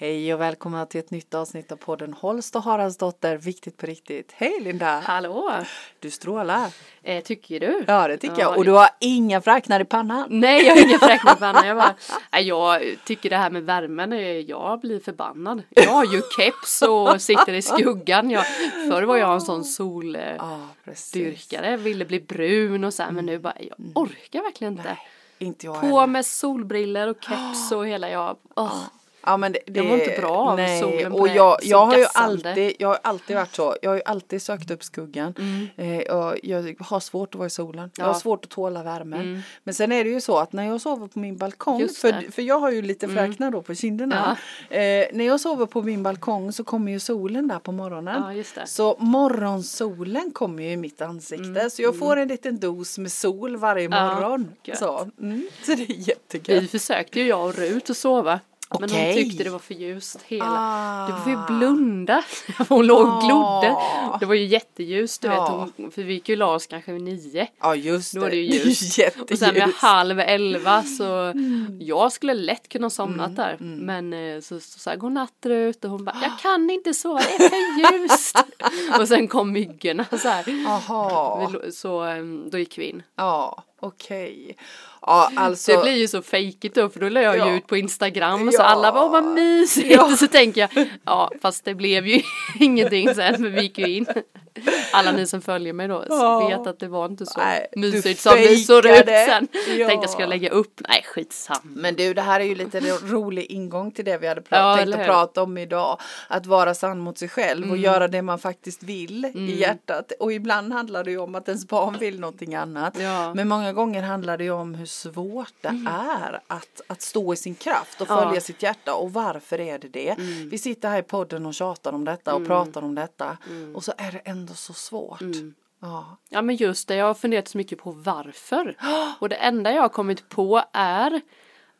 Hej och välkomna till ett nytt avsnitt av podden Holst och Haraldsdotter, viktigt på riktigt. Hej Linda! Hallå! Du strålar. Eh, tycker du? Ja det tycker Ja, jag. Och du har inga fräknar i pannan. Nej, jag har ingen fräknarpanna. Jag, bara, jag tycker det här med värmen, är- jag blir förbannad. Jag har ju keps och sitter i skuggan. Jag, förr var jag en sån soldyrkare, precis. ville bli brun och så här, men nu bara, jag orkar verkligen inte. Nej, inte jag På heller. med solbriller och keps och hela jag, åh. Ja, men det, det, Jag mår inte bra av nej, solen och jag, jag har ju alltid, jag har alltid varit så, jag har ju alltid sökt upp skuggan. Mm. Eh, och jag har svårt att vara i solen, jag Ja. har svårt att tåla värmen. Mm. Men sen är det ju så att när jag sover på min balkong, för. Mm. för jag har ju lite fräknar då på kinderna. Eh, när jag sover på min balkong så kommer ju solen där på morgonen. Ja. Så morgonsolen kommer ju i mitt ansikte så jag får en liten dos med sol varje Mm. Ja, morgon. så, mm, så det är Vi jättegött. försökte ju jag och Rut att sova. Men hon tyckte det var för ljust hela. Ah. Du får ju blunda. Hon låg och glodde. Ah. Det var ju jätteljust du Ja. vet. Hon, för vi gick ju la oss kanske vid nio. Ja just Då var det ju ljust. Jätteljust. Och sen vid halv elva så Mm. jag skulle lätt kunna somnat där. Men eh, så, så sa jag godnatt Rut och hon bara jag kan inte sova det är för ljust. och sen kom myggorna så här. Lå- Så eh, då gick vi in. ja okej. Ja alltså. det blir ju så fejkigt då för då la jag Ja. ju ut på Instagram och så Ja. alla "Åh, vad mysigt Ja. så tänker jag ja fast det blev ju ingenting sen för vi gick ju in. Alla ni som följer mig då Ja. vet att det var inte så Nej, du mysigt som det såg ut sen. Ja. Tänkte jag ska lägga upp, nej skitsamma. Men du, det här är ju lite ro- rolig ingång till det vi hade Ja, tänkt att prata om idag. Att vara sann mot sig själv Mm. och göra det man faktiskt vill i hjärtat. Och ibland handlar det ju om att ens barn vill någonting annat. Ja. Mm. Men många gånger handlar det ju om hur svårt det är att, att stå i sin kraft och Ja. Mm. följa sitt hjärta. Och varför är det det? Vi sitter här i podden och tjatar om detta och pratar om detta. Och så är det ändå så svårt. Mm. Ja. Ja men just det, jag har funderat så mycket på varför. Och det enda jag har kommit på är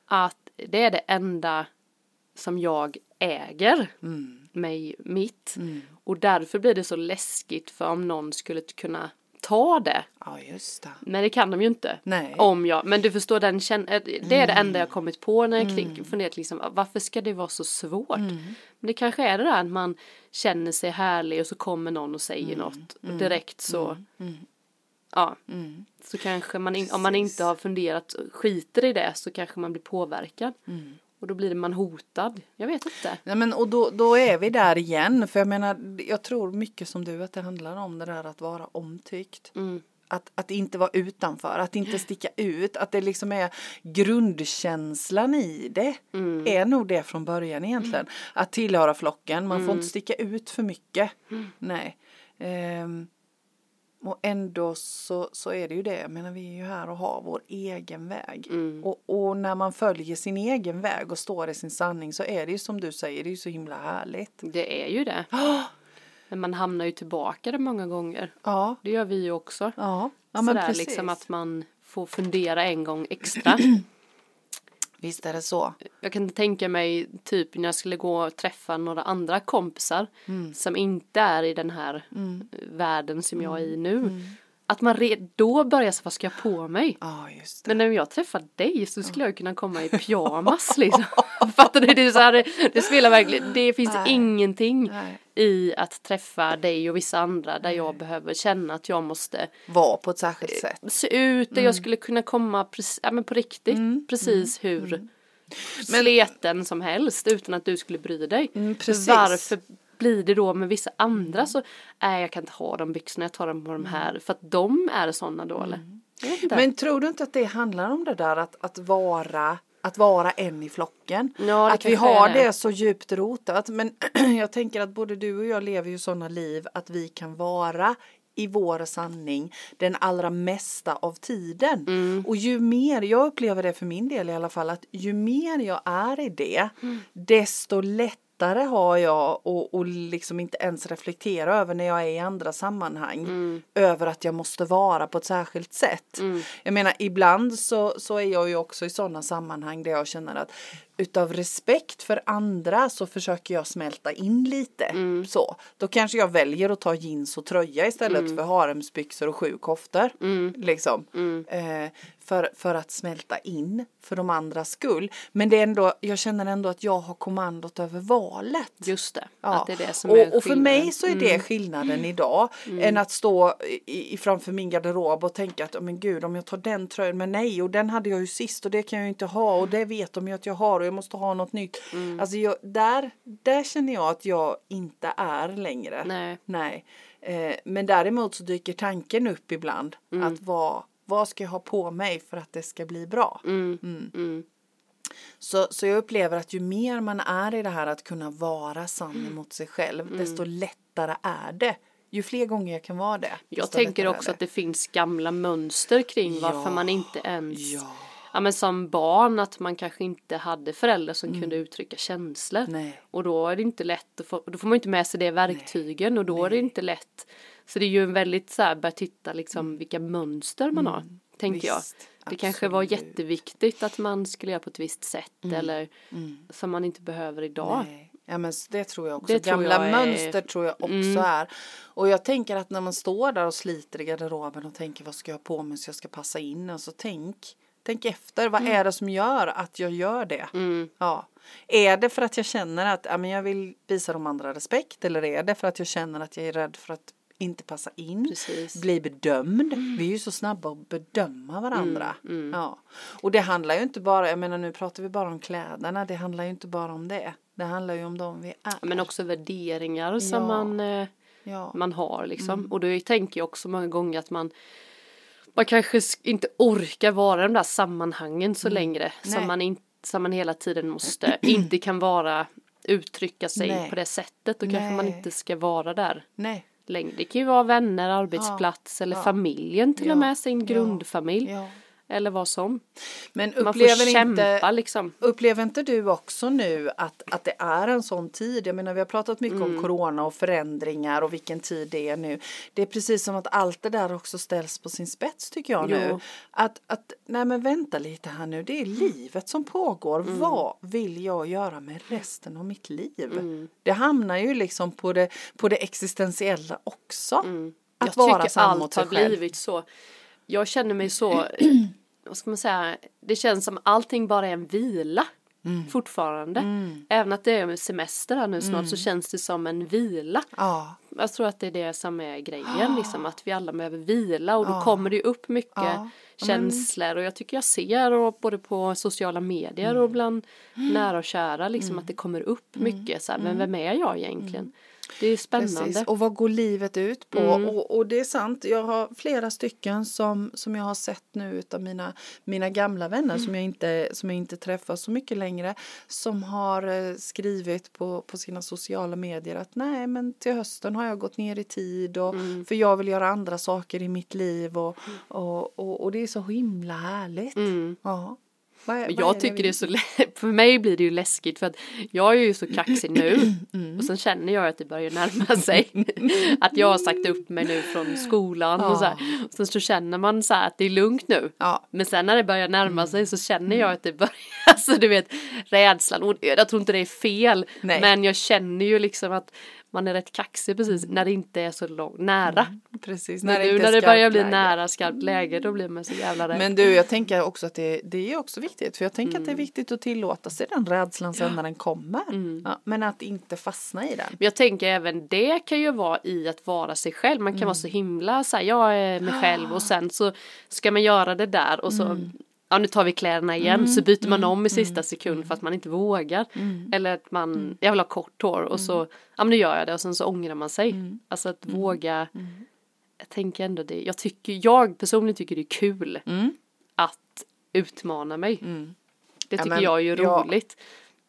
att det är det enda som jag äger. Mig, mitt. Och därför blir det så läskigt för om någon skulle kunna ta det. ja, just det. Men det kan de ju inte. Nej. Om jag, men du förstår den känn- eh, det är det enda jag har kommit på när jag mm. funderat liksom varför ska det vara så svårt? Men det kanske är det där att man känner sig härlig och så kommer någon och säger något och direkt så ja så kanske man in, om man inte har funderat skiter i det så kanske man blir påverkad och då blir man hotad. Jag vet inte. Nej, men, och då, då är vi där igen. För jag menar, jag tror mycket som du att det handlar om det där att vara omtyckt. Mm. Att, att inte vara utanför, att inte sticka ut, att det liksom är grundkänslan i det. Mm. Är nog det från början egentligen. Att tillhöra flocken, man Mm. får inte sticka ut för mycket. Nej. Ehm, och ändå så, så är det ju det, jag menar vi är ju här och har vår egen väg. Mm. Och, och när man följer sin egen väg och står i sin sanning så är det ju som du säger, det är ju så himla härligt. Det är ju det. Men man hamnar ju tillbaka där många gånger. Ja, Det gör vi ju också. ja, ja men Sådär precis. liksom att man får fundera en gång extra. Visst är det så. Jag kan tänka mig typ när jag skulle gå och träffa några andra kompisar Mm. som inte är i den här världen som jag är i nu. Mm. Att man då börjar så vad ska jag på mig? Det. Men när jag träffar dig så skulle jag kunna komma i pyjamas liksom. Fattar du? Det, är så här, det, det spelar verkligen, det finns Nej. ingenting Nej. i att träffa dig och vissa andra där jag behöver känna att jag måste Var på ett särskilt sätt. se ut där jag skulle kunna komma precis, ja, men på riktigt precis hur sleten som helst utan att du skulle bry dig. Mm, precis. Varför blir det då med vissa andra så, nej jag kan inte ha de byxorna, jag tar dem på de här för att de är sådana då eller? Inte. Men tror du inte att det handlar om det där att, att vara att vara en i flocken. Ja, att vi har det. det så djupt rotat. Men jag tänker att både du och jag lever ju sådana liv att vi kan vara i vår sanning den allra mesta av tiden. Mm. Och ju mer, jag upplever det för min del i alla fall, att ju mer jag är i det, Mm. desto lättare har jag och, och liksom inte ens reflektera över när jag är i andra sammanhang Mm. över att jag måste vara på ett särskilt sätt. Jag menar ibland så, så är jag ju också i sådana sammanhang där jag känner att utav respekt för andra så försöker jag smälta in lite. Så. Då kanske jag väljer att ta jeans och tröja istället för haremsbyxor och sju koftor. Liksom. Eh, för, för att smälta in för de andras skull. Men det är ändå, jag känner ändå att jag har kommandot över valet. Just det, Ja. det det och, och för mig så är det skillnaden idag. Än att stå i, i framför min garderob och tänka att "Åh, men gud om jag tar den tröjan, men nej och den hade jag ju sist och det kan jag ju inte ha och det vet de ju att jag har jag måste ha något nytt. Alltså jag, där, där känner jag att jag inte är längre. Nej. Nej. Eh, men däremot så dyker tanken upp ibland att vad, vad ska jag ha på mig för att det ska bli bra? Mm. Så, så jag upplever att ju mer man är i det här att kunna vara sann Mm. emot sig själv, desto lättare är det. Ju fler gånger jag kan vara det. Jag tänker också är att det finns gamla mönster kring varför Ja. man inte ens Ja. Ja men som barn att man kanske inte hade föräldrar som kunde uttrycka känslor. Mm. Nej. Och då är det inte lätt att få, då får man inte med sig det verktygen och då är det inte lätt. Så det är ju en väldigt så här, börja titta liksom vilka mönster man har. Tänker jag. Mm. Visst, Det kanske var absolut. Mm. jätteviktigt att man skulle göra på ett visst sätt eller som man inte behöver idag. Nej. Ja men det tror jag också. Det tror Gamla jag är- Mm. mönster tror jag också är. Och jag tänker att när man står där och sliter i garderoben och tänker vad ska jag ha på mig så jag ska passa in och så tänk Tänk efter, vad Mm. är det som gör att jag gör det? Ja. Är det för att jag känner att ja, men jag vill visa de andra respekt eller är det för att jag känner att jag är rädd för att inte passa in? Precis. Mm. Bli bedömd. Vi är ju så snabba att bedöma varandra. mm. Ja. Och det handlar ju inte bara, jag menar nu pratar vi bara om kläderna, det handlar ju inte bara om det. Det handlar ju om dem vi är. Men också värderingar som Ja. man eh, ja. man har liksom. Och då tänker jag också många gånger att man man kanske inte orkar vara i de där sammanhangen så längre Nej. som man, in, som man hela tiden måste, inte kan vara, uttrycka sig Nej. på det sättet. Då kanske man inte ska vara där Nej. längre. Det kan ju vara vänner, arbetsplats eller Ja. familjen till Ja. och med, sin Ja. grundfamilj. Eller vad som. Men Man får upplever kämpa inte, liksom. upplever inte du också nu att, att det är en sån tid? Jag menar vi har pratat mycket Mm. om corona och förändringar och vilken tid det är nu. Det är precis som att allt det där också ställs på sin spets tycker jag nu. Jo. Att, att nej men vänta lite här nu, det är livet som pågår. Mm. Vad vill jag göra med resten av mitt liv? Mm. Det hamnar ju liksom på det, på det existentiella också. Att Mm. Jag vara tycker allt har blivit så. Jag känner mig så, vad ska man säga, det känns som allting bara är en vila. Mm. Fortfarande. Även att det är semester här nu snart Mm. så känns det som en vila. Ja, Jag tror att det är det som är grejen, liksom att vi alla behöver vila och då kommer det upp mycket känslor och jag tycker jag ser och både på sociala medier Mm. och bland nära och kära liksom att det kommer upp mycket så här, men vem är jag egentligen? Det är spännande. Precis. Och vad går livet ut på? Mm. Och, och det är sant, jag har flera stycken som, som jag har sett nu utav mina, mina gamla vänner som, jag inte, som jag inte träffar så mycket längre som har eh, skrivit på, på sina sociala medier att nej men till hösten har jag gått ner i tid och, Mm. för jag vill göra andra saker i mitt liv och, och, och, och det är så himla härligt. Mm. Ja. Vad Men jag det tycker vi- det är så lä- för mig blir det ju läskigt för att jag är ju så kaxig nu Mm. och sen känner jag att det börjar närma sig att jag har sagt upp mig nu från skolan och så här. Och sen så känner man så här att det är lugnt nu. Ja. Men sen när det börjar närma sig Mm. så känner jag att det börjar, alltså du vet rädslan och jag tror inte det är fel Nej. men jag känner ju liksom att man är rätt kaxig precis när det inte är så långt, nära. Precis, Mm. när nu inte när är det börjar bli läge. nära skarpt läge då blir man så jävla rädd. Men du, jag tänker också att det, det är också viktigt. För jag tänker att det är Mm. viktigt att tillåta sig den rädslan sen när den kommer. Mm. Ja, men att inte fastna i den. Men jag tänker även det kan ju vara i att vara sig själv. Man kan vara så himla så här, jag är mig själv och sen så ska man göra det där och så Ja nu tar vi kläderna igen så byter man om i sista sekund för att man inte vågar. Eller att man, jag vill ha kort hår och så, ja men nu gör jag det och sen så ångrar man sig. Alltså att våga, jag tänker ändå det, jag tycker, jag personligen tycker det är kul att utmana mig. Det Mm. Ja, tycker men jag är ju roligt.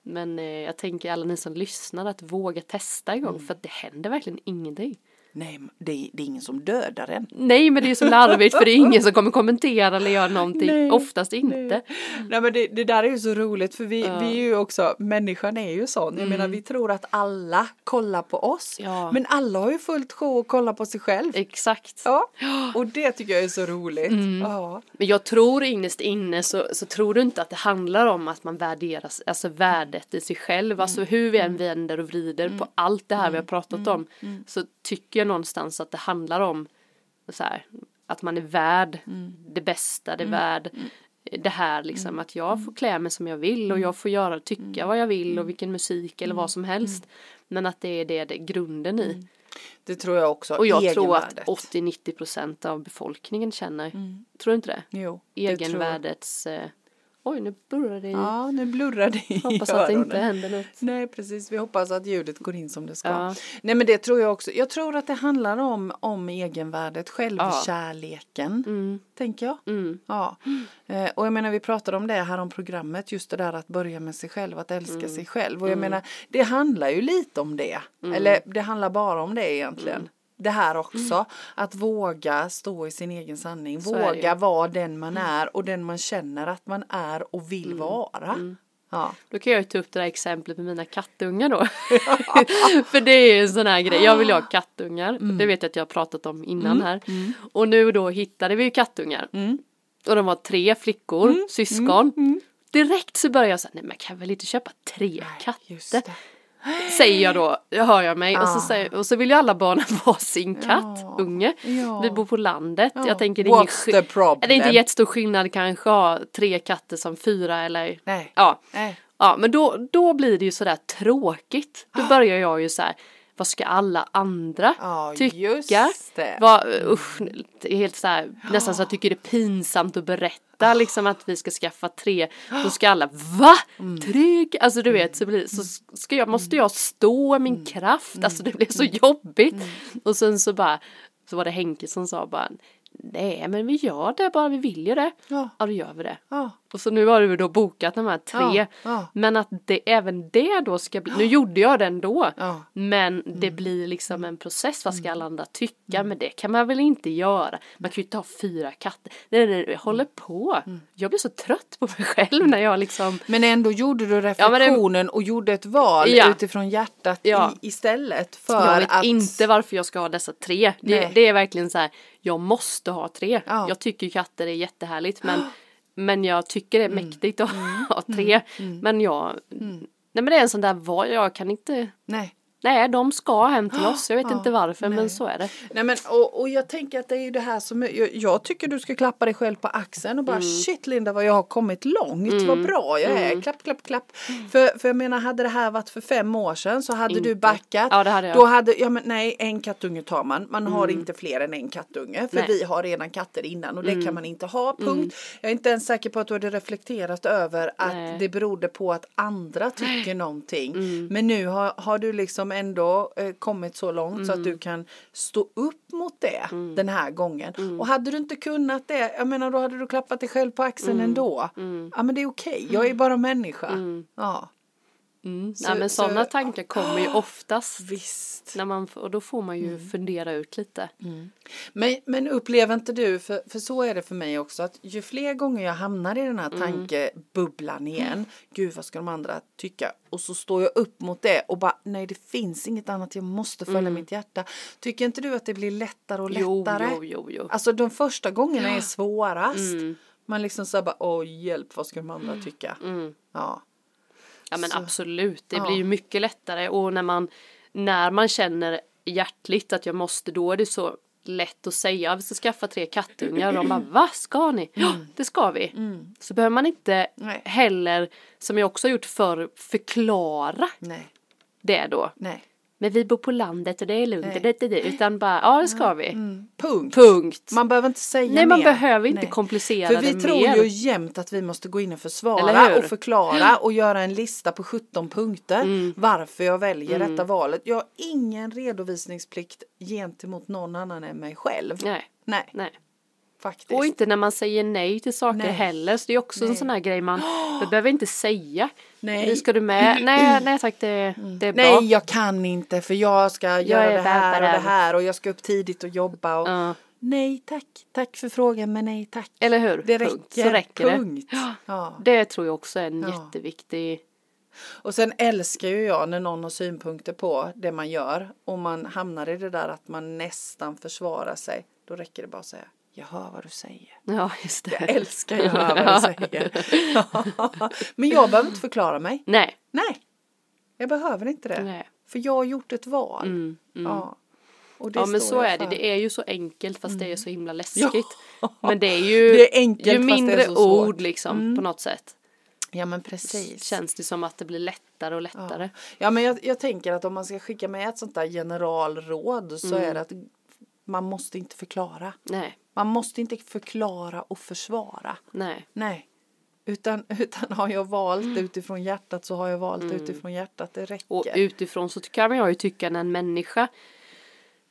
Men eh, jag tänker alla ni som lyssnar att våga testa igång Mm. för att det händer verkligen ingenting. Nej, det är, det är ingen som dödar en. Nej men det är så larvigt för det är ingen som kommer kommentera eller göra någonting. Nej, Oftast inte. Nej, nej men det, det där är ju så roligt för vi, Ja. vi är ju också, människan är ju sån. Jag menar vi tror att alla kollar på oss. Ja. Men alla har ju fullt sjå att kolla på sig själv. Exakt. Ja, och det tycker jag är så roligt. Ja. Men jag tror innerst inne så, så tror du inte att det handlar om att man värderas, alltså värdet i sig själv. Alltså hur vi än vänder och vrider på allt det här vi har pratat om. Så tycker jag någonstans att det handlar om så här, att man är värd det bästa, det är värd det här liksom. Att jag får klä mig som jag vill och jag får göra, tycka vad jag vill och vilken musik eller vad som helst. Men att det är det, det är grunden i. Det tror jag också. Och jag tror att Egenvärdet. 80-90 procent av befolkningen känner, tror du inte det? Jo, det. Egenvärdets, eh, oj nu burrar det i. Ja, nu blurrar det i Hoppas att det inte händer något. Nej, precis. Vi hoppas att ljudet går in som det ska. Ja. Nej, men det tror jag också. Jag tror att det handlar om, om egenvärdet, självkärleken, tänker jag. Mm. Ja. Eh, och jag menar, vi pratade om det här om programmet, just det där att börja med sig själv, att älska Mm. sig själv. Och jag menar, det handlar ju lite om det. Eller det handlar bara om det egentligen. Mm. Det här också, att våga stå i sin egen sanning, Så våga vara den man är och den man känner att man är och Mm. vill vara. Ja. Då kan jag ju ta upp det där exemplet med mina kattungar då. För det är ju en sån här grej, jag vill ju ha kattungar. Det vet jag att jag har pratat om innan här. Och nu då hittade vi ju kattungar. Och de var tre flickor, syskon. Direkt så började jag säga, nej men kan jag väl inte köpa tre Just katter? Säger jag då, det hör jag mig. Och, så Ja. säger, och så vill ju alla barnen ha sin kattunge. Ja. Vi bor på landet. Ja. Jag tänker det är, ingen det är inte jättestor skillnad kanske att ha tre katter som fyra eller Nej. ja. Nej. Ja men då, då blir det ju sådär tråkigt. Då börjar jag ju så här. Vad ska alla andra Ja, tycka? just det. Vad, usch, helt så här, nästan så jag tycker det är pinsamt att berätta liksom att vi ska skaffa tre. Då ska alla, va? Mm. Tre? Alltså du vet så, blir, så ska jag, måste jag stå i Mm. min kraft. Alltså det blir så jobbigt. Och sen så bara, så var det Henke som sa bara, nej men vi gör det bara, vi vill ju det. Ja. Ja då gör vi det. Ja. Och så nu har du då bokat de här tre. Ja, ja. Men att det, även det då ska bli, nu gjorde jag det ändå. Ja. Men det blir liksom en process, vad ska alla andra tycka? Men det kan man väl inte göra. Man kan ju inte ha fyra katter. Nej, nej, nej, jag håller på. Jag blir så trött på mig själv när jag liksom Men ändå gjorde du men det- reflektionen och gjorde ett val utifrån hjärtat i, istället för jag vet att... inte varför jag ska ha dessa tre. Det, det är verkligen så här, jag måste ha tre. Ja. Jag tycker katter är jättehärligt men, men jag tycker det är Mm. mäktigt att ha tre. Men jag, nej men det är en sån där val, jag kan inte, Nej. Nej de ska hem till oss, jag vet Ja, inte varför nej. men så är det. Nej men och, och jag tänker att det är ju det här som jag, jag tycker du ska klappa dig själv på axeln och bara Mm. shit Linda vad jag har kommit långt, vad bra jag är, klapp klapp klapp. För, för jag menar hade det här varit för fem år sedan så hade du Inte. backat. Ja, det hade jag. Då hade, ja men nej en kattunge tar man, man har inte fler än en kattunge för Nej. vi har redan katter innan och det kan man inte ha, punkt. Jag är inte ens säker på att du hade reflekterat över att Nej. det berodde på att andra tycker någonting. Men nu har, har du liksom ändå eh, kommit så långt så att du kan stå upp mot det den här gången. Och hade du inte kunnat det, jag menar då hade du klappat dig själv på axeln ändå. Ja men det är okej, jag är bara människa. Ja, Mm. Så- nej men så- sådana tankar kommer ju oftast. visst. När man, och då får man ju fundera ut lite. Men, men upplever inte du, för, för så är det för mig också, att ju fler gånger jag hamnar i den här tankebubblan igen, gud vad ska de andra tycka? Och så står jag upp mot det och bara, nej det finns inget annat, jag måste följa mitt hjärta. Tycker inte du att det blir lättare och Jo, lättare? jo, jo, jo. Alltså de första gångerna är svårast. Man liksom så bara, åh hjälp, vad ska de andra tycka? Ja. Ja men Så- absolut, det ja. blir ju mycket lättare och när man, när man känner hjärtligt att jag måste då är det så lätt att säga vi ska skaffa tre kattungar och de bara va ska ni? Ja det ska vi. Så behöver man inte Nej. heller som jag också har gjort förr förklara Nej, det då. nej. Men vi bor på landet och det är lugnt Nej. det, det, det, utan bara ja det ska vi. Punkt. Punkt. Man behöver inte säga Nej man mer. behöver inte Nej. komplicera För vi det tror mer. ju jämt att vi måste gå in och försvara och förklara och göra en lista på 17 punkter Mm. varför jag väljer detta valet. Jag har ingen redovisningsplikt gentemot någon annan än mig själv. Nej, Nej. nej. faktiskt. Och inte när man säger nej till saker Nej. heller. Så det är också en Nej. sån här grej man det behöver inte säga. Nej. Nu ska du med? Nej, nej tack det, det är bra. Nej, jag kan inte för jag ska göra är det här och det här och jag ska upp tidigt och jobba. Och... Ja. Nej tack, tack för frågan men nej tack. Eller hur? Det Punkt. räcker, Så räcker punkt. det. Ja. Det tror jag också är en Ja. jätteviktig Och sen älskar ju jag när någon har synpunkter på det man gör och man hamnar i det där att man nästan försvarar sig. Då räcker det bara att säga jag hör vad du säger. Ja, just det. Jag älskar jag hör vad du säger. Men jag behöver inte förklara mig. Nej. Nej, jag behöver inte det. Nej. För jag har gjort ett val. Mm, mm. Ja. Och det Ja men så är det, det är ju så enkelt fast det är så himla Ja. läskigt. Men det är ju Det är enkelt, ju mindre ord liksom Mm. på något sätt. Ja men precis. Känns det som att det blir lättare och lättare. Ja men jag, jag tänker att om man ska skicka med ett sånt där generalråd så Mm. är det att man måste inte förklara. Nej, Man måste inte förklara och försvara. nej. Nej. Utan, utan har jag valt utifrån hjärtat så har jag valt Mm. utifrån hjärtat. Det räcker. Och utifrån så kan jag ju tycka när en människa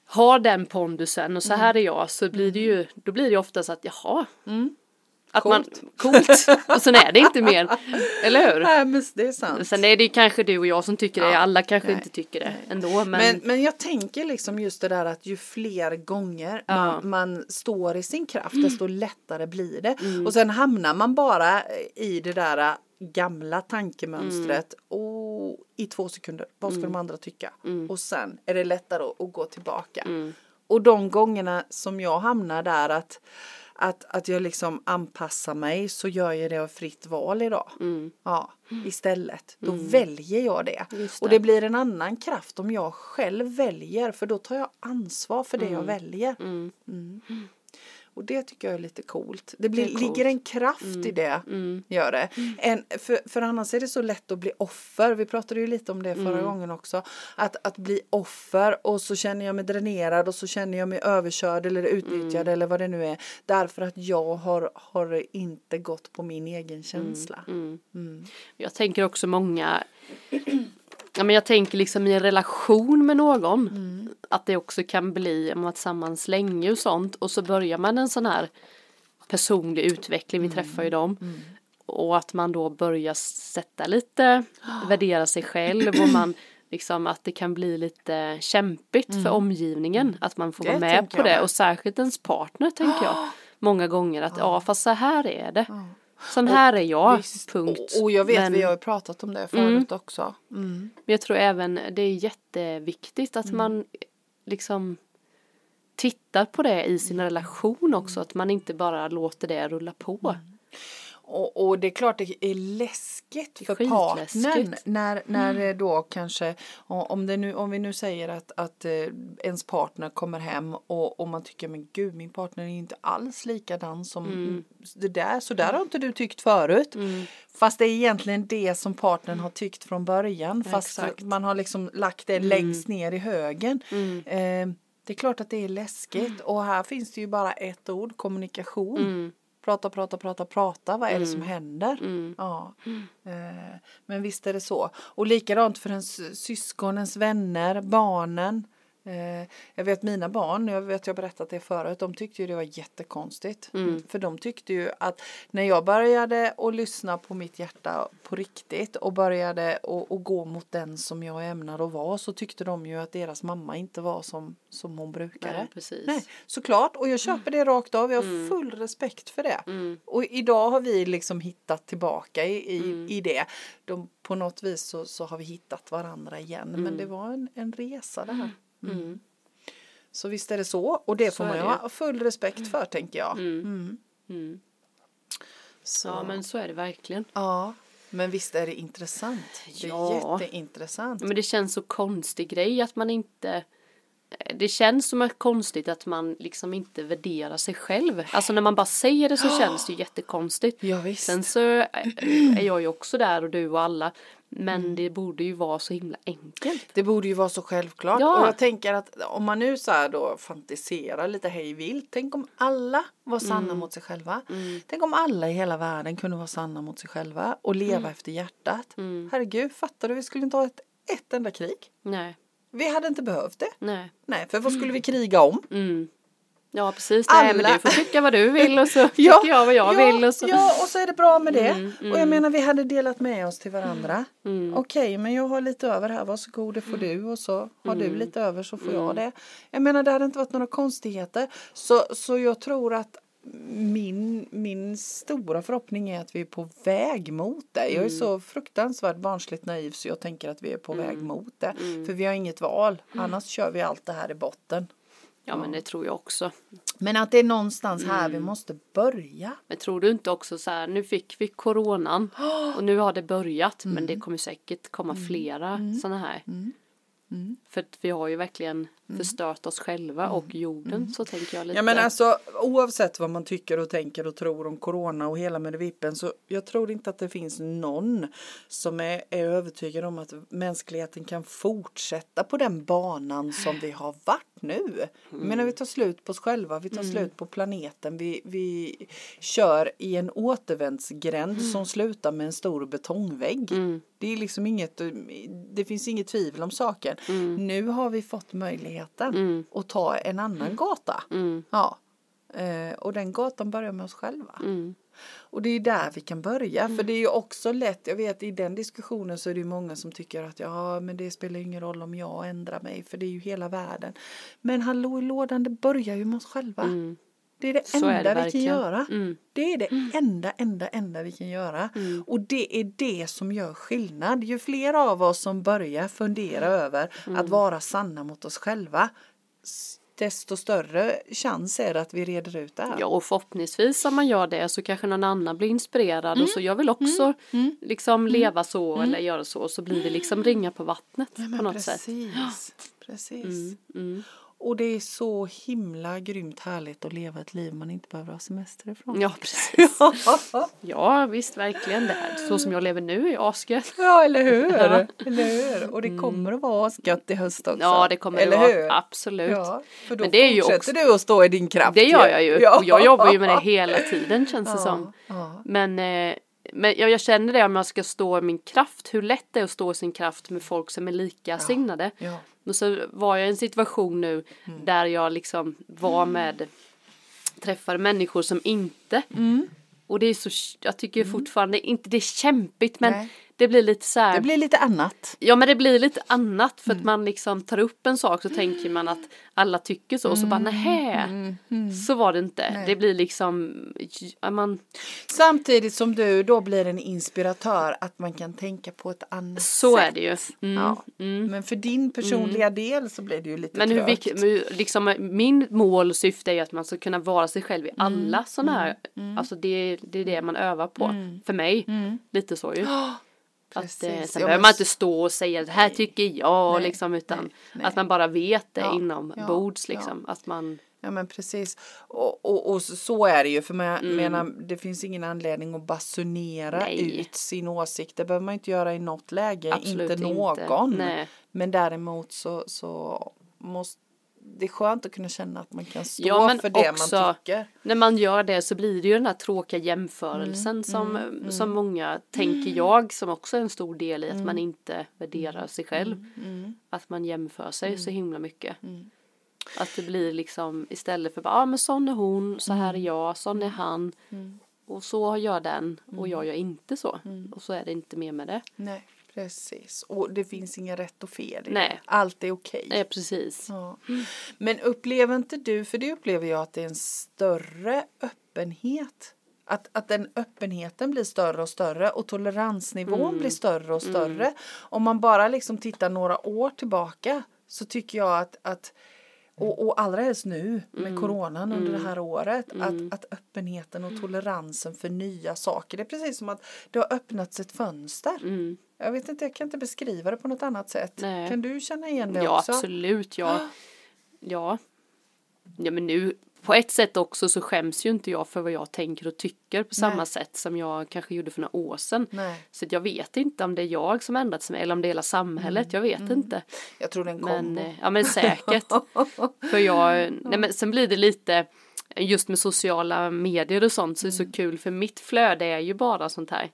har den pondusen och så Mm. här är jag så blir det ju, då blir det oftast att jaha. Att Coolt. man, coolt. och sen är det inte mer. Eller hur? Nej men det är sant. Sen är det kanske du och jag som tycker det, alla kanske Nej. inte tycker det ändå. Men, Men, men jag tänker liksom just det där att ju fler gånger Ja. man, man står i sin kraft desto lättare blir det. Mm. Och sen hamnar man bara i det där äh, gamla tankemönstret Mm. och i två sekunder, vad ska de andra tycka? Mm. Och sen är det lättare att, att gå tillbaka. Och de gångerna som jag hamnar där att att, att jag liksom anpassar mig så gör jag det av fritt val idag. Ja, istället. Då väljer jag det. Just Och det. det blir en annan kraft om jag själv väljer för då tar jag ansvar för det jag väljer. Mm. Och det tycker jag är lite coolt. Det, blir, Det coolt. ligger en kraft i det. Gör det. En, för, för annars är det så lätt att bli offer. Vi pratade ju lite om det förra gången också. Att, att bli offer och så känner jag mig dränerad och så känner jag mig överkörd eller utnyttjad eller vad det nu är. Därför att jag har, har inte gått på min egen känsla. Jag tänker också många Ja, men jag tänker liksom i en relation med någon att det också kan bli om man tillsammans länge och sånt och så börjar man en sån här personlig utveckling, vi träffar ju dem och att man då börjar sätta lite, värdera sig själv och man liksom att det kan bli lite kämpigt för omgivningen att man får Det vara med på det med. och särskilt ens partner tänker jag många gånger att ja. Fast så här är det. Sån här är jag, Visst. punkt. Och, och jag vet, Men- vi har ju pratat om det förut också. Mm. men jag tror även det är jätteviktigt att man liksom tittar på det i sin relation också. Att man inte bara låter det rulla på. Och, och det är klart det är läskigt Det är för partnern när, när det då kanske om, det nu, om vi nu säger att, att eh, ens partner kommer hem och, och man tycker men gud min partner är inte alls likadan som Mm. det där så där har inte du tyckt förut. Fast det är egentligen det som partnern har tyckt från början fast Exakt. man har liksom lagt det längst ner i högen. Eh, det är klart att det är läskigt och här finns det ju bara ett ord kommunikation. Prata, prata, prata, prata. Vad är det som händer? Ja. Eh, men visst är det så. Och likadant för ens syskon, ens vänner, barnen. Eh, jag vet mina barn, jag vet jag berättat det förut, de tyckte ju det var jättekonstigt. För de tyckte ju att när jag började att lyssna på mitt hjärta på riktigt och började att gå mot den som jag ämnar att vara så tyckte de ju att deras mamma inte var som, som hon brukade. Nej, precis. Nej, såklart. Och jag köper det rakt av. Jag har full respekt för det. Och idag har vi liksom hittat tillbaka i, i, i det. De, på något vis så, så har vi hittat varandra igen. Men det var en, en resa det här. Mm. Så visst är det så. Och det Så får man ju ha full respekt för tänker jag. Mm. Så. Ja men så är det verkligen. Ja, men visst är det intressant. Det är Ja. jätteintressant. Men det känns så konstig grej att man inte det känns som ett konstigt att man liksom inte värderar sig själv. Alltså när man bara säger det så känns det ju jättekonstigt. Ja, visst. Sen så är jag ju också där och du och alla. Men Mm. det borde ju vara så himla enkelt. Det borde ju vara så självklart. Ja. Och jag tänker att om man nu så här då fantiserar lite hej vilt. Tänk om alla var sanna Mm. mot sig själva. Tänk om alla i hela världen kunde vara sanna mot sig själva och leva Mm. efter hjärtat. Herregud, fattar du? Vi skulle inte ha ett, ett enda krig. Nej, Vi hade inte behövt det. nej. Nej, för vad skulle vi kriga om? Mm. Ja precis, nej men Alla- du får tycka vad du vill och så tycker jag vad jag ja, vill och så. Ja, och så är det bra med det. Mm, Och jag menar vi hade delat med oss till varandra. Mm. Okej, men jag har lite över här, varsågod det får du och så har Mm. du lite över så får jag det. Jag menar det hade inte varit några konstigheter. Så, så jag tror att min, min stora förhoppning är att vi är på väg mot det. Jag är Mm. så fruktansvärt barnsligt naiv så jag tänker att vi är på väg Mm. mot det. För vi har inget val, annars kör vi allt det här i botten. Ja men det tror jag också. Men att det är någonstans här Mm. vi måste börja. Men tror du inte också så här, nu fick vi coronan och nu har det börjat men det kommer säkert komma flera sådana här. För att vi har ju verkligen förstört oss själva och jorden så tänker jag lite. Ja men alltså oavsett vad man tycker och tänker och tror om corona och hela med vippen så jag tror inte att det finns någon som är, är övertygad om att mänskligheten kan fortsätta på den banan som vi har varit nu. Jag menar vi tar slut på oss själva, vi tar slut på planeten, vi, vi kör i en återvändsgränd som slutar med en stor betongvägg. Det är liksom inget, det finns inget tvivel om saken. Nu har vi fått möjligheten att ta en annan gata. Ja. Eh, och den gatan börjar med oss själva. Mm. Och det är där vi kan börja. För det är ju också lätt, jag vet i den diskussionen så är det ju många som tycker att ja men det spelar ingen roll om jag ändrar mig för det är ju hela världen. Men hallå i lådan det börjar ju med oss själva. Det är det Så är enda det vi kan göra. Mm. Det är det enda, enda, enda vi kan göra. Och det är det som gör skillnad. Ju fler av oss som börjar fundera över att vara sanna mot oss själva desto större chans är det att vi reder ut det här. Ja och förhoppningsvis om man gör det så kanske någon annan blir inspirerad Mm. och så jag vill också liksom leva så eller göra så så blir det liksom ringa på vattnet Ja, på något precis, sätt. Precis. Mm. Och det är så himla grymt härligt att leva ett liv man inte behöver ha semester ifrån. Ja precis. Ja visst verkligen det här. Så som jag lever nu är asgött. Ja, eller hur? eller hur? Och det kommer att vara gött i höst också. Mm. Ja det kommer eller det hur? vara. Absolut. Ja, för då Men det är ju också- du att stå i din kraft. Det gör jag ju. Ja. Och jag jobbar ju med det hela tiden känns det som. Men, eh, men jag, jag känner det om jag ska stå i min kraft. Hur lätt det är att stå i sin kraft med folk som är lika signade. Ja. Och så var jag i en situation nu Mm. där jag liksom var med träffade människor som inte Mm. och det är så jag tycker fortfarande inte det är kämpigt men Nej. Det blir lite så här Det blir lite annat. Ja men det blir lite annat för Mm. att man liksom tar upp en sak så tänker man att alla tycker så och så bara Mm. nähä så var det inte. Det blir liksom, man, Samtidigt som du då blir en inspiratör att man kan tänka på ett annat så sätt. är det ju. Mm. Ja. Men för din personliga del så blir det ju lite Men hur trögt. liksom, min mål och syfte är ju att man ska kunna vara sig själv i alla sådana här, alltså det, det är det man övar på. För mig, lite så ju. Att, Precis. eh, sen Ja, behöver man inte stå och säga det här tycker jag Nej, liksom utan nej, att man bara vet det Ja, inom ja, bords ja. liksom. Att man, Ja men precis. Och, och, och så är det ju för man Mm. menar det finns ingen anledning att basunera Nej. ut sin åsikt. Det behöver man inte göra i något läge. Absolut inte inte. någon. Nej. Men däremot så, så måste det är skönt att kunna känna att man kan stå Ja, för det man tycker. när man gör det så blir det ju den här tråkiga jämförelsen Mm, som, som många tänker jag som också är en stor del i att man inte värderar sig själv. Mm, Att man jämför sig så himla mycket. Att det blir liksom istället för bara, ja ah, men sån är hon, så här är jag, sån är han. Och så gör den och jag gör inte så. Och så är det inte mer med det. Nej precis. Och det finns inga rätt och fel Nej. Allt är okej. Nej precis. Ja. Men upplever inte du, för det upplever jag att det är en större öppenhet. Att, att den öppenheten blir större och större och toleransnivån Mm. blir större och större. Om man bara liksom tittar några år tillbaka så tycker jag att, att och, och allra helst nu med Mm. coronan under det här året att, att öppenheten och toleransen för nya saker det är precis som att det har öppnats ett fönster. Mm. Jag vet inte, jag kan inte beskriva det på något annat sätt. Nej. Kan du känna igen det Ja också? absolut, ja. Ja. Ja men nu på ett sätt också så skäms ju inte jag för vad jag tänker och tycker på samma Nej. sätt som jag kanske gjorde för några år sedan. Nej. Så jag vet inte om det är jag som ändrats mig eller om det är hela samhället, jag vet inte. Jag tror det är en Men, kombo. eh, ja men säkert. för jag, nej men sen blir det lite just med sociala medier och sånt så är det så kul för mitt flöde är ju bara sånt här.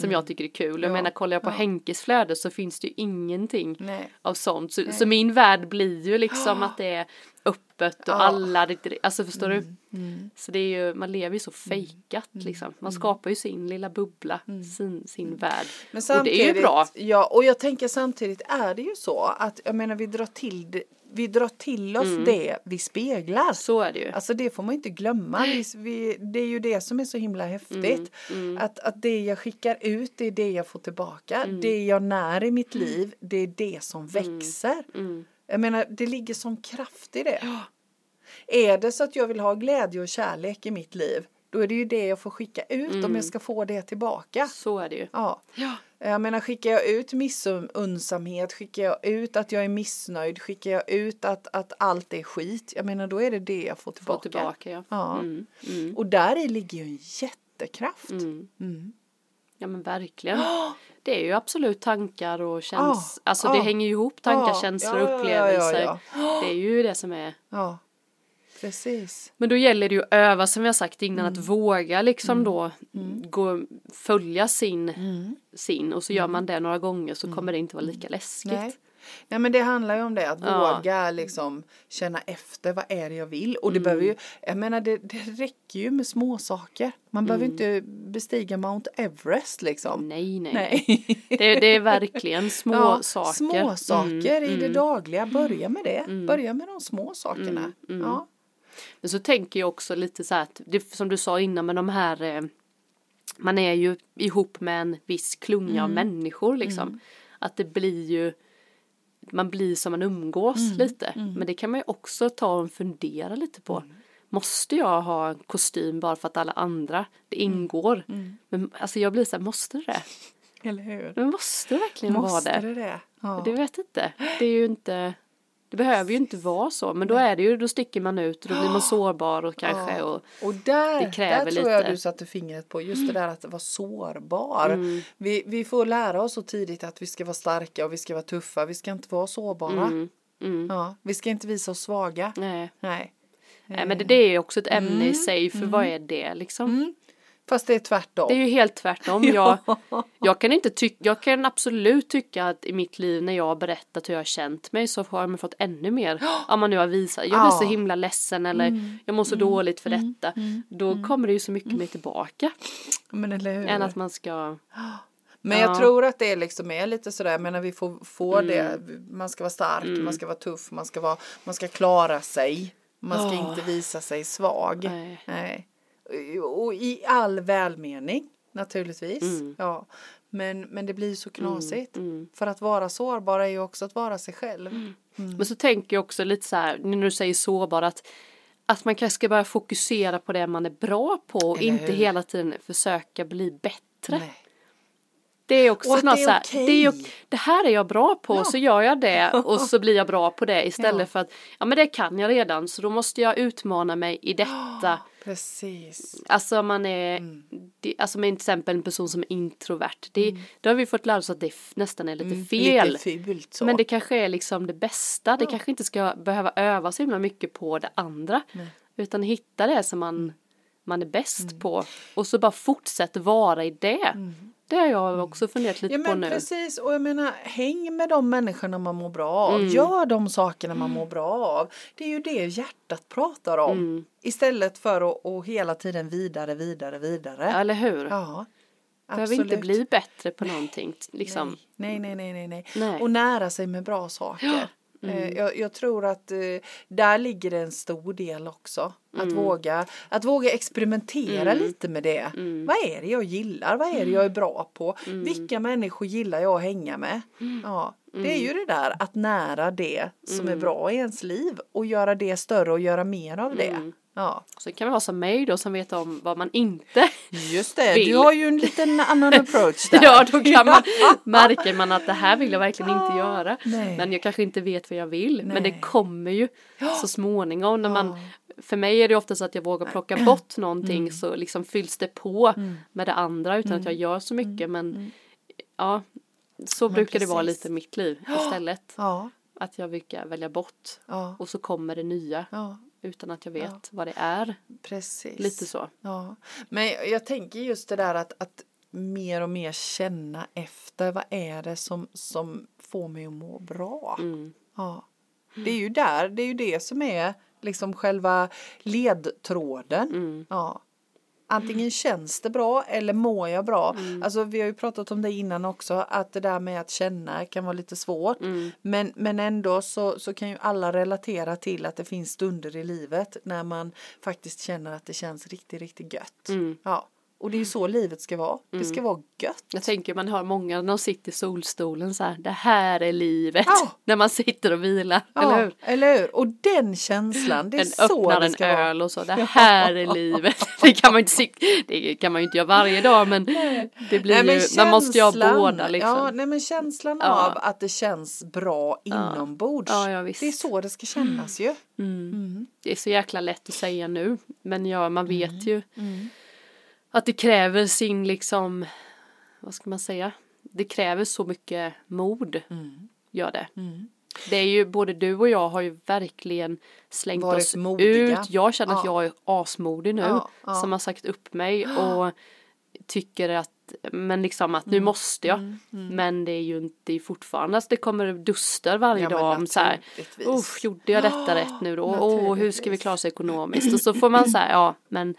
Som jag tycker är kul. Jag Ja, menar kollar jag på ja. Henkes flöde så finns det ju ingenting Nej. av sånt. Så, så min värld blir ju liksom att det är öppet och Ja. alla, alltså förstår Mm, du? Så det är ju, man lever ju så fejkat liksom. Man skapar ju sin lilla bubbla, sin, sin värld. Men och det är ju bra. Ja, och jag tänker samtidigt är det ju så att jag menar vi drar till det, vi drar till oss Mm. det vi speglar. Så är det ju. Alltså det får man inte glömma. Vi, vi, det är ju det som är så himla häftigt. Mm, Att, att det jag skickar ut, det är det jag får tillbaka. Mm. Det jag när i mitt liv, det är det som växer. Mm. Jag menar, det ligger sån kraft i det. Är det så att jag vill ha glädje och kärlek i mitt liv, då är det ju det jag får skicka ut om jag ska få det tillbaka. Så är det ju. Ja. Ja. Jag menar skickar jag ut missunnsamhet, skickar jag ut att jag är missnöjd, skickar jag ut att, att allt är skit, jag menar då är det det jag får Få tillbaka. tillbaka ja. Ja. Mm. Mm. Och där i ligger ju en jättekraft. Mm. Mm. Ja men verkligen. Det är ju absolut tankar och känslor. Ja, Alltså ja. det hänger ju ihop tankar, Ja, känslor, ja, ja, ja, upplevelser. ja, Det är ju det som är. Precis. Men då gäller det ju att öva som vi har sagt innan Mm. att våga liksom då gå, följa sin, Mm. sin och så gör man det några gånger så kommer det inte vara lika läskigt. Nej. Nej men det handlar ju om det, att Ja. våga liksom känna efter vad är det jag vill. Och det Mm. behöver ju, jag menar det, det räcker ju med små saker. Man behöver Mm. inte bestiga Mount Everest liksom. Nej, nej, Nej. Det, det är verkligen små Ja, saker. Små saker Mm, i det mm. dagliga, börja med det. Börja med de små sakerna. Mm, mm. Ja. Men så tänker jag också lite så här att, det, som du sa innan med de här, eh, man är ju ihop med en viss klunga Mm. av människor liksom. Att det blir ju, man blir som man umgås Mm. lite. Men det kan man ju också ta och fundera lite på. Mm. Måste jag ha en kostym bara för att alla andra, det Mm. ingår. Men alltså jag blir så här, måste det? Eller hur? Men måste det verkligen Måste vara det? det det? Ja. Det vet inte. Det är ju inte, det behöver ju inte vara så. Men då är det ju, då sticker man ut och då blir man sårbar och kanske Ja. och Och där, Det kräver där tror jag lite. du satte fingret på, just det där att vara sårbar. Mm. Vi, vi får lära oss så tidigt att vi ska vara starka och vi ska vara tuffa, vi ska inte vara sårbara. Mm, mm. Ja, vi ska inte visa oss svaga. Nej. Nej. Nej men det, det är ju också ett ämne i sig för vad är det liksom? Mm. Fast det är tvärtom. Det är ju helt tvärtom. Jag, jag kan inte tycka, jag kan absolut tycka att i mitt liv när jag har berättat hur jag har känt mig så har jag fått ännu mer. Om man nu har visat, jag blir så himla ledsen eller jag mår så dåligt för detta. Då kommer det ju så mycket mer tillbaka. Men eller hur? Än att man ska, Men Ja. jag tror att det liksom är lite sådär, men när vi får, får Mm. det, man ska vara stark, man ska vara tuff, man ska, vara, man ska klara sig, man ska Åh. inte visa sig svag. Nej. Nej. Och i all välmening naturligtvis. Mm. Ja. Men, men det blir så knasigt. mm. För att vara sårbar är ju också att vara sig själv. Men så tänker jag också lite så här, när du säger sårbar, att, att man kanske ska börja fokusera på det man är bra på och Eller inte hur? hela tiden försöka bli bättre. Nej. Det är också något det är okej. det, är det här är jag bra på Ja. så gör jag det och så blir jag bra på det istället Ja. för att ja men det kan jag redan så då måste jag utmana mig i detta. Precis. Alltså man är, Mm. det, alltså med till exempel en person som är introvert, det, då har vi fått lära oss att det nästan är lite Mm, fel. Lite fult så. Men det kanske är liksom det bästa. Det kanske inte ska behöva öva så himla mycket på det andra. Utan hitta det som man, man är bäst Mm. på. Och så bara fortsätta vara i det. Det har jag också funderat lite Ja på men nu. precis och jag menar häng med de människorna man mår bra av. Mm. Gör de sakerna man mår bra av. Det är ju det hjärtat pratar om. Mm. Istället för att och hela tiden vidare, vidare, vidare. Eller hur? Ja. Behöver inte bli bättre på någonting. Liksom. Nej, nej, nej, nej, nej. Nej. Och nära sig med bra saker. Eh, Jag, jag tror att eh, där ligger en stor del också. Mm. Att, våga, att våga experimentera lite med det. Mm. Vad är det jag gillar? Vad är det jag är bra på? Vilka människor gillar jag att hänga med? Mm. Ja, det är ju det där att nära det som är bra i ens liv och göra det större och göra mer av det. Mm. Ja, Så kan man vara som mig då som vet om vad man inte just det. Vill. Du har ju en liten annan approach där. Ja, då kan man, märker man att det här vill jag verkligen inte göra. Nej. Men jag kanske inte vet vad jag vill. Men det Nej. kommer ju så småningom när man För mig är det ofta så att jag vågar plocka bort någonting så liksom fylls det på med det andra utan att jag gör så mycket men ja så brukar det vara precis. lite i mitt liv istället. Ja, Att jag brukar välja bort ja, och så kommer det nya ja, utan att jag vet vad det är. precis. Lite så. Ja, men jag- jag tänker just det där att, att mer och mer känna efter vad är det som, som får mig att må bra. Mm. Ja. Det är ju där, det är ju det som är liksom själva ledtråden. Mm. Ja. Antingen känns det bra eller mår jag bra. Mm. Alltså vi har ju pratat om det innan också att det där med att känna kan vara lite svårt. Mm. Men, men ändå så, så kan ju alla relatera till att det finns stunder i livet när man faktiskt känner att det känns riktigt, riktigt gött. Mm. Ja. Och det är ju så livet ska vara. Det ska vara gött. Jag tänker man hör många när de sitter i solstolen så här, det här är livet. Ja. När man sitter och vilar, eller Ja, hur? eller hur? Och den känslan, det är En så öppnar det en ska vara. öl och så, det här är livet. Det kan man ju inte, det kan man ju inte göra varje dag men det blir Nej, men ju, man måste ju ha känslan- båda liksom. Ja, nej, men känslan Ja. av att det känns bra inombords. Ja, ja, visst. det är så det ska kännas ju. Det är så jäkla lätt att säga nu men ja, man Mm. vet ju att det kräver sin liksom, vad ska man säga, det kräver så mycket mod, Mm. gör det. Det är ju, både du och jag har ju verkligen slängt Varit oss modiga. ut. Jag känner att Ja. jag är asmodig nu Ja, ja. som har sagt upp mig och tycker att men liksom att Mm. nu måste jag. Men det är ju inte fortfarande, alltså det kommer duster varje Ja, dag om så här, gjorde jag detta rätt nu då? Åh, hur ska vi klara oss ekonomiskt? Och så får man säga, ja men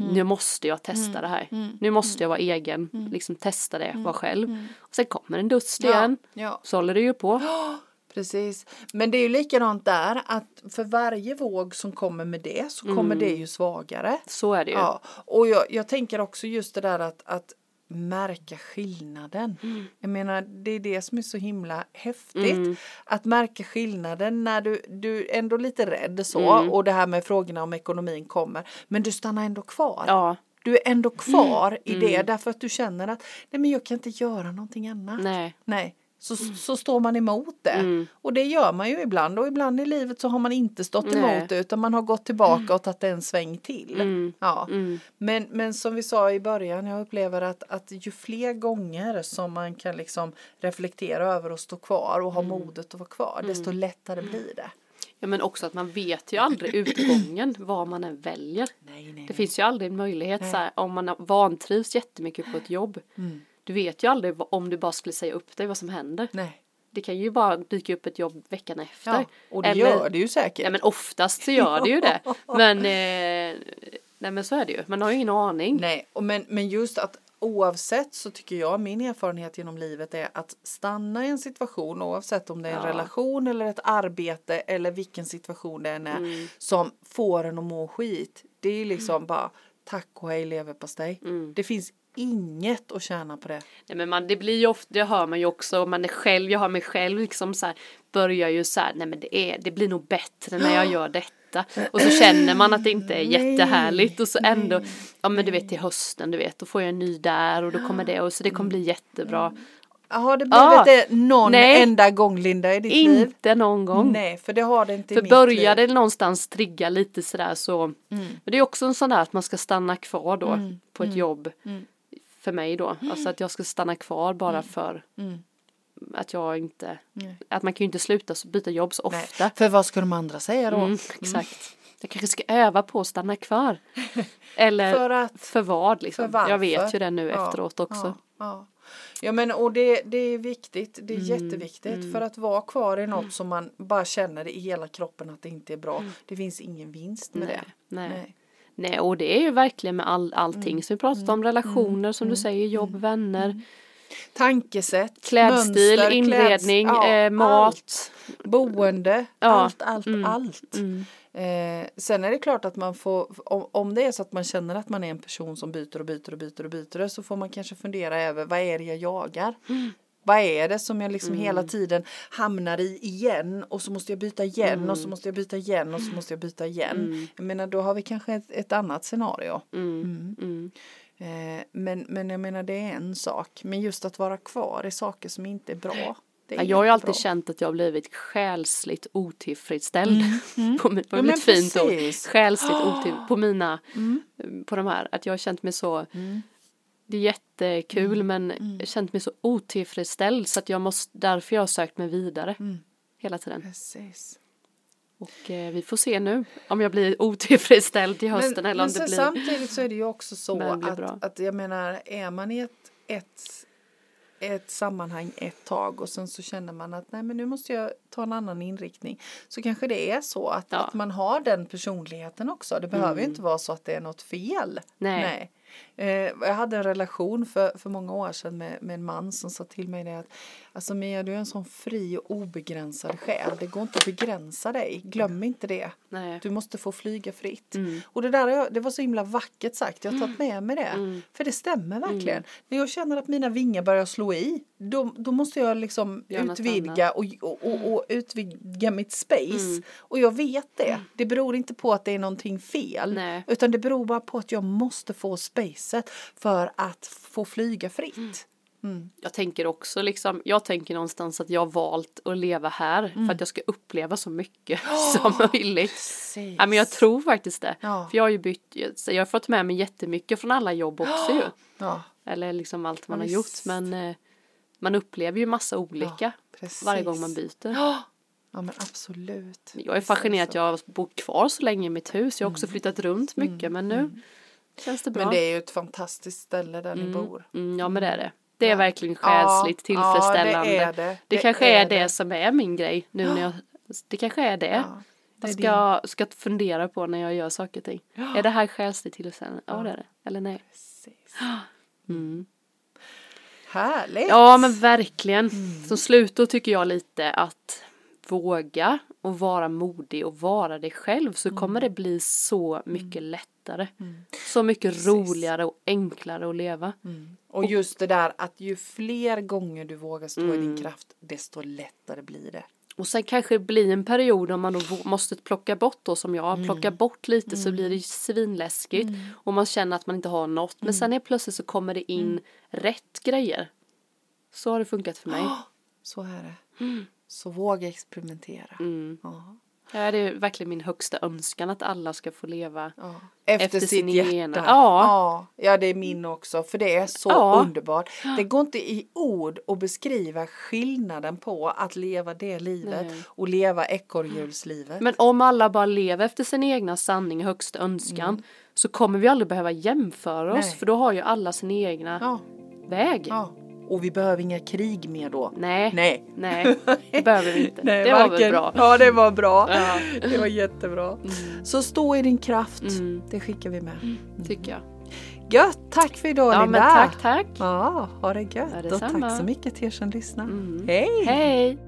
Mm. nu måste jag testa det här. Nu måste jag vara egen, liksom testa det, vara själv. Och sen kommer en dust Mm. Ja, igen. ja. Så håller det ju på. Precis. Men det är ju likadant där att för varje våg som kommer med det så kommer det ju svagare. Så är det ju. Ja, och jag, jag tänker också just det där att, att märka skillnaden. Mm. Jag menar det är det som är så himla häftigt. Att märka skillnaden när du, du är ändå lite rädd så Mm. och det här med frågorna om ekonomin kommer. Men du stannar ändå kvar. Ja, Du är ändå kvar i det därför att du känner att nej men jag kan inte göra någonting annat. nej. Nej. Så, så står man emot det. Och det gör man ju ibland. Och ibland i livet så har man inte stått Nej. emot det utan man har gått tillbaka och tagit en sväng till. Mm. Ja. Men, men som vi sa i början, jag upplever att, att ju fler gånger som man kan liksom reflektera över och stå kvar och ha modet att vara kvar, desto lättare blir det. Ja men också att man vet ju aldrig utgången vad man än väljer. Nej, nej, Det finns ju aldrig en möjlighet så här, om man vantrivs jättemycket på ett jobb. Du vet ju aldrig om du bara skulle säga upp dig vad som händer. nej. Det kan ju bara dyka upp ett jobb veckan efter. Ja, och det Eller- gör det ju säkert. Ja men oftast så gör det ju det. Men, eh, nej men så är det ju. Man har ju ingen aning. Nej, och men, men just att oavsett så tycker jag min erfarenhet genom livet är att stanna i en situation oavsett om det är en Ja. relation eller ett arbete eller vilken situation det än är Mm. som får en att må skit. Det är liksom bara tack och hej leverpastej. Mm. Det finns inget att tjäna på det. Nej men man, det blir ju ofta, det hör man ju också, man är själv, jag har mig själv liksom så här, börjar ju så här, nej men det är, det blir nog bättre när jag gör detta. Och så känner man att det inte är Nej, jättehärligt och så ändå, ja men du vet till hösten du vet, då får jag en ny där och då kommer det och så det kommer bli jättebra. Har det blivit Ah, det någon nej. enda gång Linda i ditt liv? Inte någon gång. Nej, för det har det inte För i mitt börjar liv. det någonstans trigga lite sådär så, men det är också en sån där att man ska stanna kvar då på ett jobb. För mig då, alltså att jag ska stanna kvar bara för att jag inte, att man kan ju inte sluta byta jobb så Nej. ofta. För vad ska de andra säga då? Mm, exakt. Jag kanske ska öva på att stanna kvar. Eller För att- för vad liksom. För jag vet ju det nu Ja, efteråt också. Ja, ja. ja men och det, det är viktigt, det är Mm, jätteviktigt för att vara kvar i något som man bara känner i hela kroppen att det inte är bra. Mm. Det finns ingen vinst med Nej, det. nej. Nej, och det är ju verkligen med all, allting Mm. som vi pratat om, relationer som du säger, jobb, vänner, Tankesätt, klädstil, mönster, inredning, kläds- ja, eh, mat. allt. boende, Ja. allt, allt, Mm. allt. Eh, sen är det klart att man får, om, om det är så att man känner att man är en person som byter och byter och byter och byter så får man kanske fundera över vad är det jag jagar? Vad är det som jag liksom hela tiden hamnar i igen och så måste jag byta igen och så måste jag byta igen och så måste jag byta igen. Jag menar då har vi kanske ett, ett annat scenario. Mm. Mm. Eh, men, men jag menar det är en sak. Men just att vara kvar i saker som inte är bra. Är Ja, jag har ju alltid jättebra. känt att jag har blivit själsligt otillfredsställd. på mitt, på Ja, mitt fint ord. Själsligt otill, på mina, på de här, att jag har känt mig så, det är jättekul men jag har känt mig så otillfredsställd så att jag måste, därför jag har sökt mig vidare. Hela tiden. Precis. Och eh, vi får se nu om jag blir otillfredsställd till hösten Men, eller om men det blir. samtidigt så är det ju också så Men att, att jag menar är man i ett, ett ett sammanhang ett tag och sen så känner man att nej men nu måste jag ta en annan inriktning. Så kanske det är så att, Ja. att man har den personligheten också. Det behöver ju inte vara så att det är något fel. Nej. nej. Eh, jag hade en relation för, för många år sedan med, med en man som sa till mig det att Alltså Mia du är en sån fri och obegränsad själ. Det går inte att begränsa dig. Glöm inte det. Nej. Du måste få flyga fritt. Mm. Och det där det var så himla vackert sagt. Jag har tagit med mig det. Mm. För det stämmer verkligen. När jag känner att mina vingar börjar slå i. Då, då måste jag liksom utvidga och, och, och, och utvidga mitt space. Mm. Och jag vet det. Det beror inte på att det är någonting fel. Nej. Utan det beror bara på att jag måste få spacet för att få flyga fritt. Mm. Jag tänker också liksom, jag tänker någonstans att jag har valt att leva här Mm. för att jag ska uppleva så mycket som möjligt. Precis. Ja, men jag tror faktiskt det. Ja. För jag har ju bytt, jag har fått med mig jättemycket från alla jobb också ju. Ja, Eller liksom allt man Ja, har visst. gjort. Men eh, man upplever ju massa olika varje gång man byter. Ja, ja men absolut. Jag är fascinerad att jag har bott kvar så länge i mitt hus. Jag har också flyttat runt mycket men nu känns det bra. Men det är ju ett fantastiskt ställe där ni bor. Mm, ja men det är det. Det är verkligen själsligt Ja, tillfredsställande. Ja, det är det. Det, kanske är, det, som är min grej nu när jag, det kanske är det. Ja, det är jag ska, ska fundera på när jag gör saker och ting. Är det här själsligt tillfredsställande? Ja det är det. Eller nej. Precis. Mm. Härligt. Ja men verkligen. Mm. Som slutord tycker jag lite att våga och vara modig och vara dig själv så kommer det bli så mycket lättare. Så mycket roligare och enklare att leva. Mm. Och just det där att ju fler gånger du vågar stå i Mm. din kraft desto lättare blir det. Och sen kanske det blir en period om man då måste plocka bort då som jag, Mm. plocka bort lite så blir det svinläskigt och man känner att man inte har något. Mm. Men sen är plötsligt så kommer det in rätt grejer. Så har det funkat för mig. Så är det. Så våga experimentera. Mm. Ja. Ja, det är verkligen min högsta önskan att alla ska få leva. Ja. Efter, Efter sitt sin hjärta. egna- Ja. ja. Det är min också. För det är så Ja. underbart. Det går inte i ord att beskriva skillnaden på att leva det livet Nej. och leva ekorrhjulslivet. Men om alla bara lever efter sin egna sanning högsta önskan så kommer vi aldrig behöva jämföra oss Nej. för då har ju alla sin egna väg. Och vi behöver inga krig mer då. Nej, Nej. nej, det behöver vi inte. Nej, det var väl varken- bra. Ja, det var bra. Ja. Det var jättebra. Så stå i din kraft. Mm. Det skickar vi med. Tycker jag. Gött, tack för idag Ja Linda. tack, tack. Ja, ha det gött. Ja, och tack så mycket till er som lyssnar. Mm. Hej! Hej!